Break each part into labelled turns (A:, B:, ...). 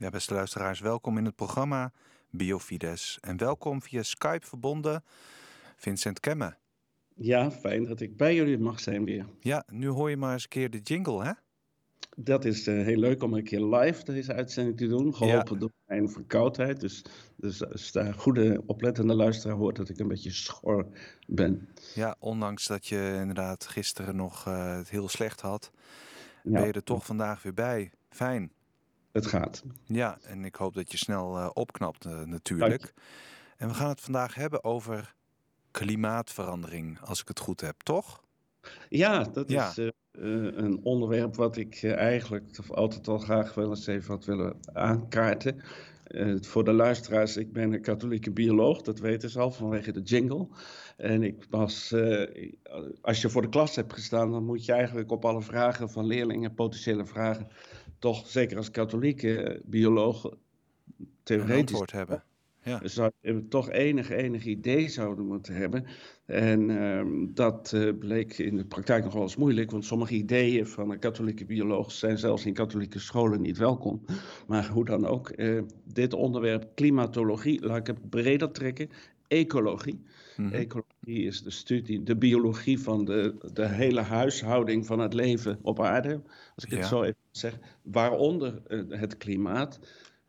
A: Ja, beste luisteraars, welkom in het programma Biofides. En welkom via Skype verbonden, Vincent Kemme.
B: Ja, fijn dat ik bij jullie mag zijn weer.
A: Ja, nu hoor je maar eens een keer de jingle, hè?
B: Dat is uh, heel leuk om een keer live deze uitzending te doen. Geholpen door mijn verkoudheid. Dus, dus als de goede oplettende luisteraar hoort dat ik een beetje schor ben.
A: Ja, ondanks dat je inderdaad gisteren nog uh, het heel slecht had, ja. ben je er toch vandaag weer bij. Fijn.
B: Het gaat.
A: Ja, en ik hoop dat je snel uh, opknapt natuurlijk. En we gaan het vandaag hebben over klimaatverandering, als ik het goed heb, toch?
B: Ja, dat ja. is uh, een onderwerp wat ik uh, eigenlijk altijd al graag wel eens even had willen aankaarten. Uh, voor de luisteraars, ik ben een katholieke bioloog, dat weten ze al vanwege de jingle. En ik was, als je voor de klas hebt gestaan, dan moet je eigenlijk op alle vragen van leerlingen, potentiële vragen, toch zeker als katholieke bioloog, theoretisch
A: hebben
B: ja. zou je toch enig, enig idee zouden moeten hebben. En uh, dat uh, bleek in de praktijk nog wel eens moeilijk, want sommige ideeën van een katholieke bioloog zijn zelfs in katholieke scholen niet welkom. Maar hoe dan ook, uh, dit onderwerp klimatologie, laat ik het breder trekken, ecologie. Mm-hmm. Ecologie is de studie, de biologie van de, de hele huishouding van het leven op aarde, als ik ja. het zo even zeg, waaronder het klimaat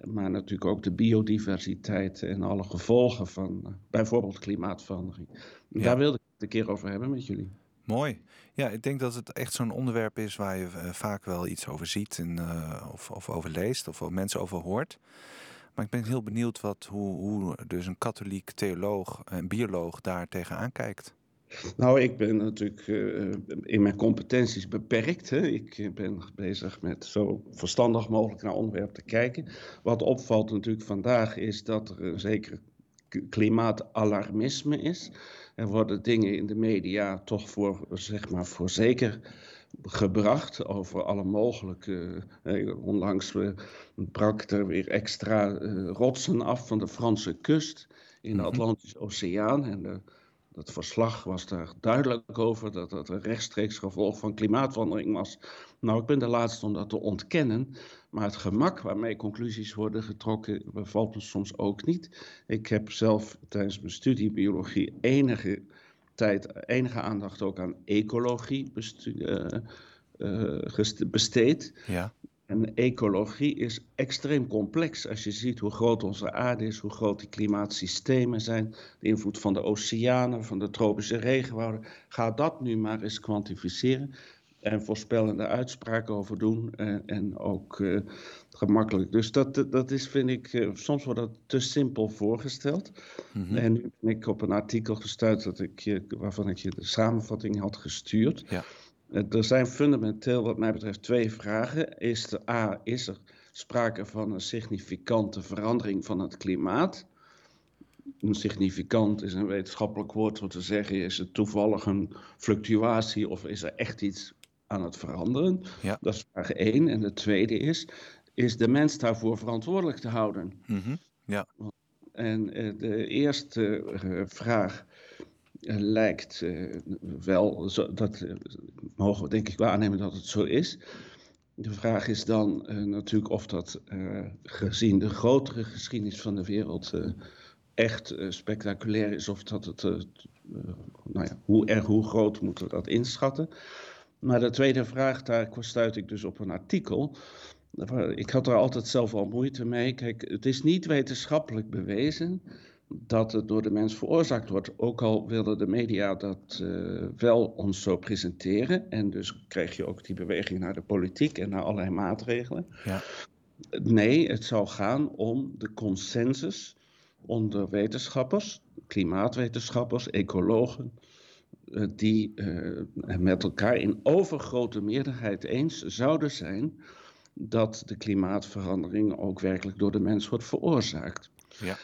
B: maar natuurlijk ook de biodiversiteit en alle gevolgen van uh, bijvoorbeeld klimaatverandering. Ja. Daar wilde ik het een keer over hebben met jullie.
A: Mooi. Ja, ik denk dat het echt zo'n onderwerp is waar je uh, vaak wel iets over ziet en, uh, of, of over leest of mensen over hoort. Maar ik ben heel benieuwd wat, hoe, hoe dus een katholiek theoloog en bioloog daar tegenaan kijkt.
B: Nou, ik ben natuurlijk uh, in mijn competenties beperkt. Hè. Ik ben bezig met zo verstandig mogelijk naar onderwerp te kijken. Wat opvalt natuurlijk vandaag is dat er een zeker klimaatalarmisme is. Er worden dingen in de media toch voor, zeg maar, voor zeker gebracht over alle mogelijke. Eh, onlangs brak er weer extra rotsen af van de Franse kust in de Atlantische Oceaan. En de dat verslag was daar duidelijk over dat dat een rechtstreeks gevolg van klimaatverandering was. Nou, ik ben de laatste om dat te ontkennen, maar het gemak waarmee conclusies worden getrokken bevalt me soms ook niet. Ik heb zelf tijdens mijn studie biologie enige tijd, enige aandacht ook aan ecologie uh, uh, besteed. Ja. En ecologie is extreem complex. Als je ziet hoe groot onze aarde is, hoe groot die klimaatsystemen zijn, de invloed van de oceanen, van de tropische regenwouden. Ga dat nu maar eens kwantificeren en voorspellende uitspraken over doen en, en ook uh, gemakkelijk. Dus dat, dat is, vind ik, uh, soms wordt dat te simpel voorgesteld. Mm -hmm. En nu ben ik op een artikel gestuurd dat ik, waarvan ik je de samenvatting had gestuurd. Ja. Eh, er zijn fundamenteel, wat mij betreft, twee vragen. Is de A, is er sprake van een significante verandering van het klimaat? Een significant is een wetenschappelijk woord om te zeggen: is het toevallig een fluctuatie of is er echt iets aan het veranderen? Ja. Dat is vraag één. En de tweede is: is de mens daarvoor verantwoordelijk te houden?
A: Mm -hmm. Ja.
B: En uh, de eerste uh, vraag lijkt uh, wel, zo, dat uh, mogen we denk ik wel aannemen dat het zo is. De vraag is dan natuurlijk of dat gezien de grotere geschiedenis van de wereld echt spectaculair is, of dat het, nou ja, hoe erg, hoe groot moeten we dat inschatten. Maar de tweede vraag, daar stuit ik dus op een artikel. Ik had er altijd zelf al moeite mee. Kijk, het is niet wetenschappelijk bewezen dat het door de mens veroorzaakt wordt. Ook al willen de media dat uh, wel ons zo presenteren. En dus krijg je ook die beweging naar de politiek en naar allerlei maatregelen. Ja. Nee, het zou gaan om de consensus onder wetenschappers, klimaatwetenschappers, ecologen, uh, die uh, met elkaar in overgrote meerderheid eens zouden zijn dat de klimaatverandering ook werkelijk door de mens wordt veroorzaakt. Ja.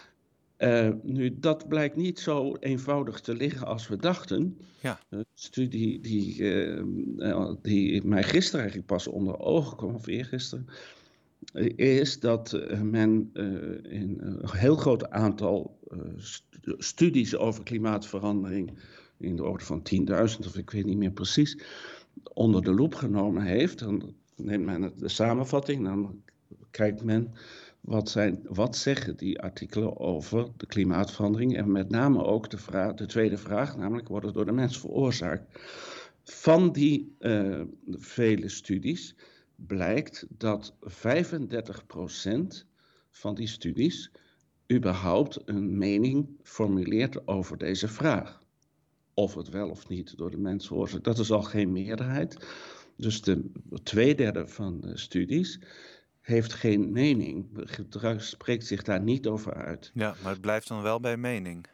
B: Uh, nu, dat blijkt niet zo eenvoudig te liggen als we dachten. Ja. Een studie die, uh, die mij gisteren eigenlijk pas onder ogen kwam, of eergisteren, is dat men in een heel groot aantal studies over klimaatverandering, in de orde van 10.000 of ik weet niet meer precies, onder de loep genomen heeft. Dan neemt men de samenvatting, dan kijkt men wat, zijn, wat zeggen die artikelen over de klimaatverandering en met name ook de, vraag, de tweede vraag, namelijk wordt het door de mens veroorzaakt. Van die uh, vele studies blijkt dat 35% van die studies überhaupt een mening formuleert over deze vraag. Of het wel of niet door de mens veroorzaakt. Dat is al geen meerderheid. Dus de tweederde van de studies heeft geen mening, spreekt zich daar niet over uit.
A: Ja, maar het blijft dan wel bij mening.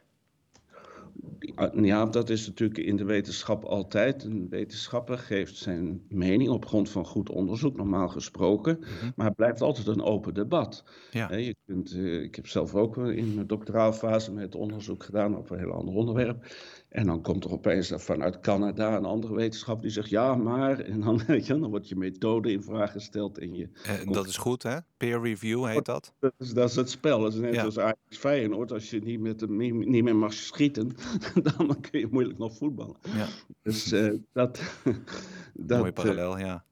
B: Ja, dat is natuurlijk in de wetenschap altijd. Een wetenschapper geeft zijn mening op grond van goed onderzoek, normaal gesproken. Mhm. Maar het blijft altijd een open debat. Ja. Je kunt, eh, ik heb zelf ook in mijn doctoraalfase met onderzoek gedaan op een heel ander onderwerp. En dan komt er opeens vanuit Canada een andere wetenschap die zegt ja, maar. En dan, ja, dan wordt je methode in vraag gesteld. En, je
A: en dat is goed, hè? Peer review heet dat?
B: Dat is, dat is het spel. Dat is net ja. als Ajax Feyenoord. Als je niet, met niet, niet meer mag schieten, dan kun je moeilijk nog voetballen. Ja. Dus uh, dat,
A: dat... Mooi parallel, ja.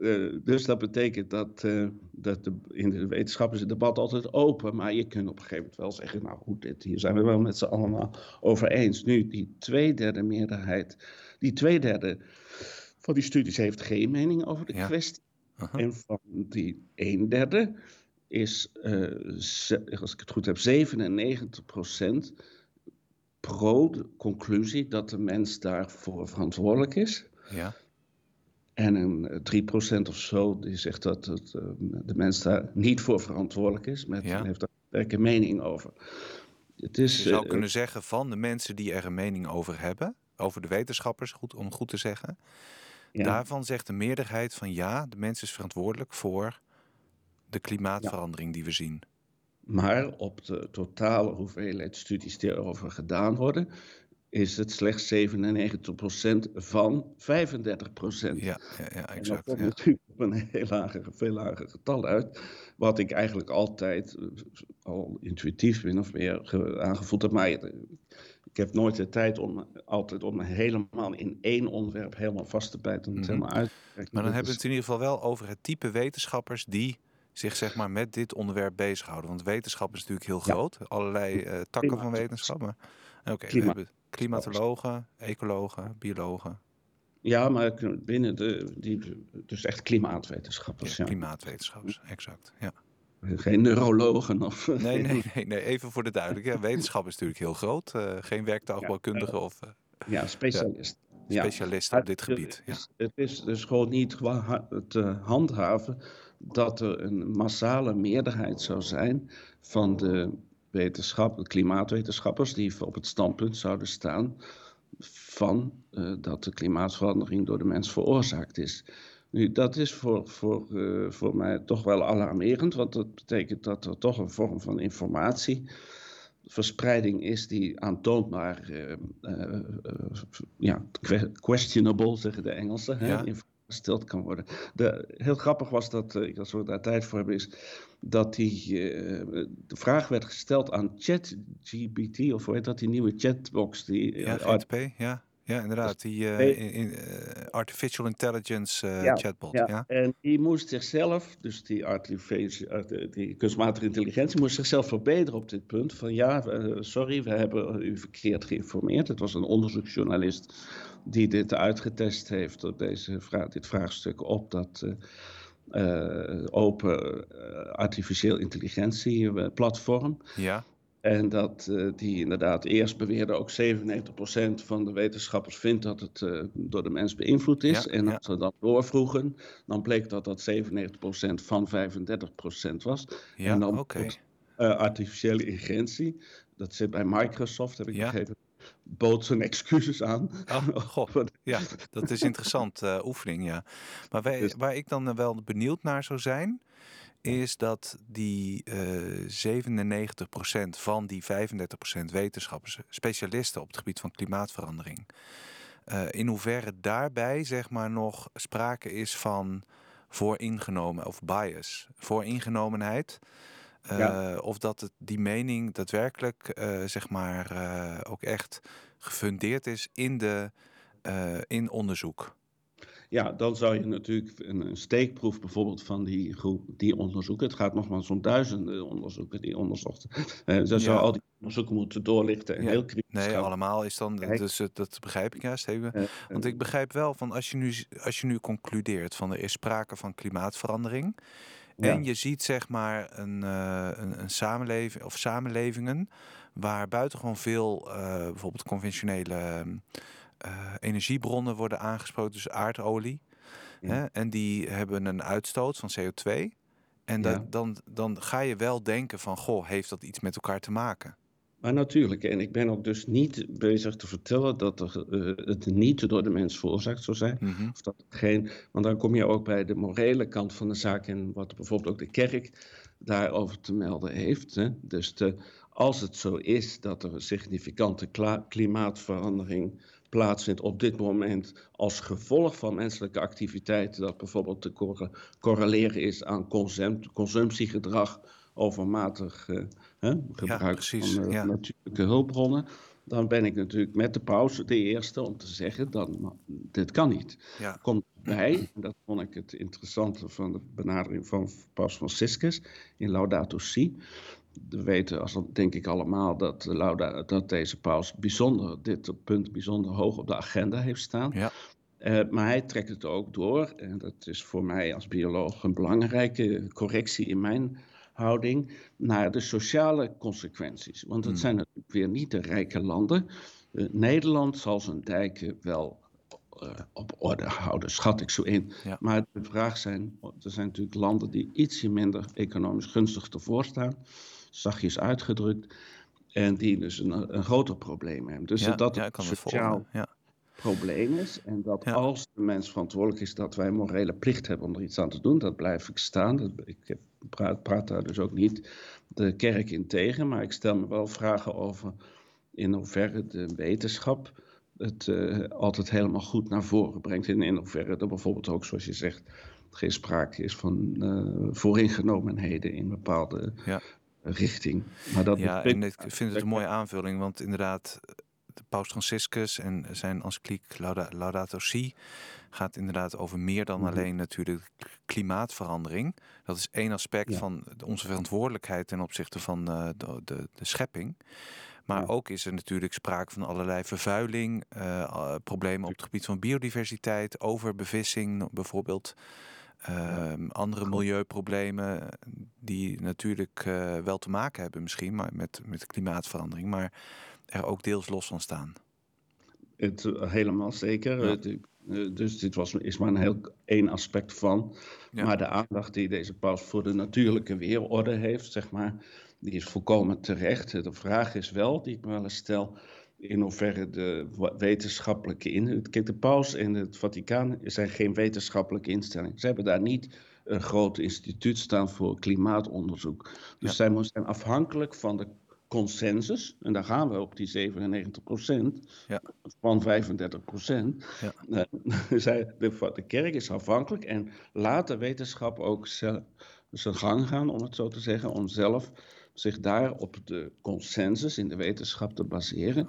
B: Uh, dus dat betekent dat, uh, dat de, in de wetenschap is het debat altijd open. Maar je kunt op een gegeven moment wel zeggen, nou goed, dit, hier zijn we wel met z'n allemaal over eens. Nu, die tweederde meerderheid, die tweederde van die studies heeft geen mening over de kwestie. Uh -huh. En van die een derde is, uh, als ik het goed heb, 97 procent pro de conclusie dat de mens daarvoor verantwoordelijk is. Ja. En een 3% eh, of zo die zegt dat het, uh, de mens daar niet voor verantwoordelijk is. Met, ja. heeft daar een mening over.
A: Het is, Je zou uh, kunnen zeggen van de mensen die er een mening over hebben, over de wetenschappers, goed, om goed te zeggen. Ja. Daarvan zegt de meerderheid van ja, de mens is verantwoordelijk voor de klimaatverandering ja. die we zien.
B: Maar op de totale hoeveelheid studies die erover gedaan worden, is het slechts 97% van 35%. Ja, ja, ja exact. En dat komt ja. natuurlijk op een heel lager, veel lager getal uit. Wat ik eigenlijk altijd eh, al intuïtief min of meer aangevoeld heb. Maar ik heb nooit de tijd om altijd om helemaal in één onderwerp helemaal vast te bijten. Mm -hmm. helemaal uit
A: Maar dan hebben we het in ieder geval wel over het type wetenschappers die zich zeg maar met dit onderwerp bezighouden. Want wetenschap is natuurlijk heel groot. Ja. Allerlei uh, takken van wetenschap. Oké, okay, we hebben klimatologen, ecologen, biologen.
B: Ja, maar binnen de, die, dus echt klimaatwetenschappers. Ja,
A: klimaatwetenschappers, exact. Ja.
B: Geen neurologen of...
A: Nee, nee, nee, nee, even voor de duidelijkheid. wetenschap is natuurlijk heel groot. Uh, geen werktuigbouwkundige ja, of... Uh,
B: ja, specialist.
A: Ja, specialist op dit gebied.
B: Het is, het is dus gewoon niet te handhaven dat er een massale meerderheid zou zijn van de wetenschap, de klimaatwetenschappers die op het standpunt zouden staan van uh, dat de klimaatverandering door de mens veroorzaakt is. Nu, dat is voor, voor, uh, voor mij toch wel alarmerend, want dat betekent dat er toch een vorm van informatieverspreiding is die aantoonbaar uh, ja, questionable, zeggen de Engelsen, ja. hè, gesteld kan worden. De, heel grappig was dat, uh, als we daar tijd voor hebben, is dat die, uh, de vraag werd gesteld aan ChatGPT, of hoe heet dat, die nieuwe chatbox. Die,
A: ja, GTP, ja. Ja, inderdaad. Die uh, in, in, artificial intelligence ja, chatbot. Ja. ja.
B: En die moest zichzelf, dus die, die kunstmatige intelligentie, moest zichzelf verbeteren op dit punt. Van ja, sorry, we hebben u verkeerd geïnformeerd. Het was een onderzoeksjournalist die dit uitgetest heeft op deze vraag, dit vraagstuk op dat open artificieel intelligentie platform. Ja. En dat uh, die inderdaad eerst beweerde ook 97% van de wetenschappers vindt dat het door de mens beïnvloed is. Ja, en als ja. we dan doorvroegen, dan bleek dat dat 97% van 35% was. Ja, en dan okay. artificiële intelligentie, dat zit bij Microsoft, heb ik ja. begrepen bood zijn excuses aan.
A: Oh, goh. Ja, dat is interessant oefening, ja. Maar wij, dus... waar ik dan eh, wel benieuwd naar zou zijn, is dat die uh, 97% van die 35% wetenschappers, specialisten op het gebied van klimaatverandering, uh, in hoeverre daarbij zeg maar nog sprake is van vooringenomen of bias, vooringenomenheid. Uh, ja. Of dat het, die mening daadwerkelijk, zeg maar, ook echt gefundeerd is in, de, in onderzoek.
B: Ja, dan zou je natuurlijk een, een, steekproef bijvoorbeeld van die groep, die onderzoeken. Het gaat nogmaals om duizenden onderzoeken die onderzochten. Uh, dan zou al die onderzoeken moeten doorlichten en heel kritisch
A: Nee, allemaal is dan, dus dat begrijp ik juist even. Want ik begrijp wel van als je nu, als je nu concludeert van er is sprake van klimaatverandering. En je ziet zeg maar een, een, een samenleving of samenlevingen waar buitengewoon veel bijvoorbeeld conventionele energiebronnen worden aangesproken, dus aardolie. Hè? En die hebben een uitstoot van CO2. En dat, dan, dan ga je wel denken van, goh, heeft dat iets met elkaar te maken?
B: Maar natuurlijk, en ik ben ook dus niet bezig te vertellen dat er, uh, het niet door de mens veroorzaakt zou zijn. Mhm. of dat geen, want dan kom je ook bij de morele kant van de zaak en wat bijvoorbeeld ook de kerk daarover te melden heeft. Hè. Dus de, als het zo is dat er een significante klimaatverandering plaatsvindt op dit moment als gevolg van menselijke activiteiten, dat bijvoorbeeld te correleren is aan consumptiegedrag, overmatig uh, hè, gebruik van uh, natuurlijke hulpbronnen, dan ben ik natuurlijk met de pauze de eerste om te zeggen, dan, dit kan niet. Ja. Komt bij, en dat vond ik het interessante van de benadering van Paus Franciscus in Laudato Si, we weten, als dat denk ik allemaal, dat, Lauda, dat deze paus bijzonder, dit punt bijzonder hoog op de agenda heeft staan. Ja. Uh, maar hij trekt het ook door, en dat is voor mij als bioloog een belangrijke correctie in mijn houding, naar de sociale consequenties. Want het hmm. zijn natuurlijk weer niet de rijke landen. Uh, Nederland zal zijn dijken wel uh, op orde houden, schat ik zo in. Ja. Maar de vraag zijn, er zijn natuurlijk landen die ietsje minder economisch gunstig ervoor staan zachtjes uitgedrukt. En die dus een, een groter probleem hebben. Dus dat dat een sociaal ja. probleem is. En dat als de mens verantwoordelijk is, dat wij morele plicht hebben om er iets aan te doen. Dat blijf ik staan. Dat, ik praat, praat daar dus ook niet de kerk in tegen. Maar ik stel me wel vragen over in hoeverre de wetenschap het uh, altijd helemaal goed naar voren brengt. En in hoeverre er bijvoorbeeld ook, zoals je zegt, geen sprake is van uh, vooringenomenheden in bepaalde ja richting.
A: Maar dat ja, en ik vind het een mooie aanvulling, want inderdaad, de Paus Franciscus en zijn encycliek Laudato Si gaat inderdaad over meer dan mhm. alleen natuurlijk klimaatverandering. Dat is één aspect van onze verantwoordelijkheid ten opzichte van uh, de, de, de, schepping. Maar ook is er natuurlijk sprake van allerlei vervuiling, uh, problemen op het gebied van biodiversiteit, overbevissing bijvoorbeeld. Ehm, andere milieuproblemen die natuurlijk uh, wel te maken hebben misschien maar met, met klimaatverandering, maar er ook deels los van staan.
B: Het, eh, helemaal zeker. Ja. Eh, dus dit was, is maar een heel één aspect van. Ja. Maar de aandacht die deze paus voor de natuurlijke weerorde heeft, zeg maar, die is volkomen terecht. De vraag is wel, die ik me wel eens stel, in hoeverre de wetenschappelijke in. Kijk, de paus en het Vaticaan zijn geen wetenschappelijke instelling. Ze hebben daar niet een groot instituut staan voor klimaatonderzoek. Dus zij zijn afhankelijk van de consensus, en daar gaan we op die 97 ja. van 35 Ja. Uh, zij, de, de, kerk is afhankelijk en laat de wetenschap ook zijn gang gaan, om het zo te zeggen, om zelf zich daar op de consensus in de wetenschap te baseren.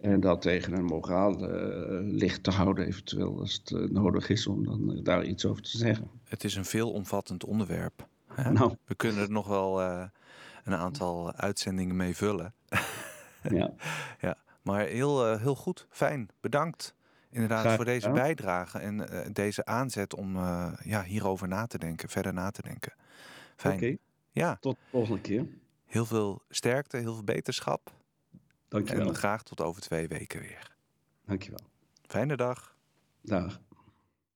B: En dat tegen een moraal uh, licht te houden, eventueel als het uh, nodig is om dan uh, daar iets over te zeggen.
A: Het is een veelomvattend onderwerp. Nou. We kunnen er nog wel een aantal uitzendingen mee vullen. ja. ja. Maar heel, heel goed, fijn, bedankt. Inderdaad, voor deze bijdrage en deze aanzet om ja, hierover na te denken, verder na te denken.
B: Fijn. Ja. Tot de volgende keer.
A: Heel veel sterkte, heel veel beterschap.
B: Dankjewel.
A: En graag tot over twee weken weer.
B: Dankjewel.
A: Fijne dag.
B: Dag.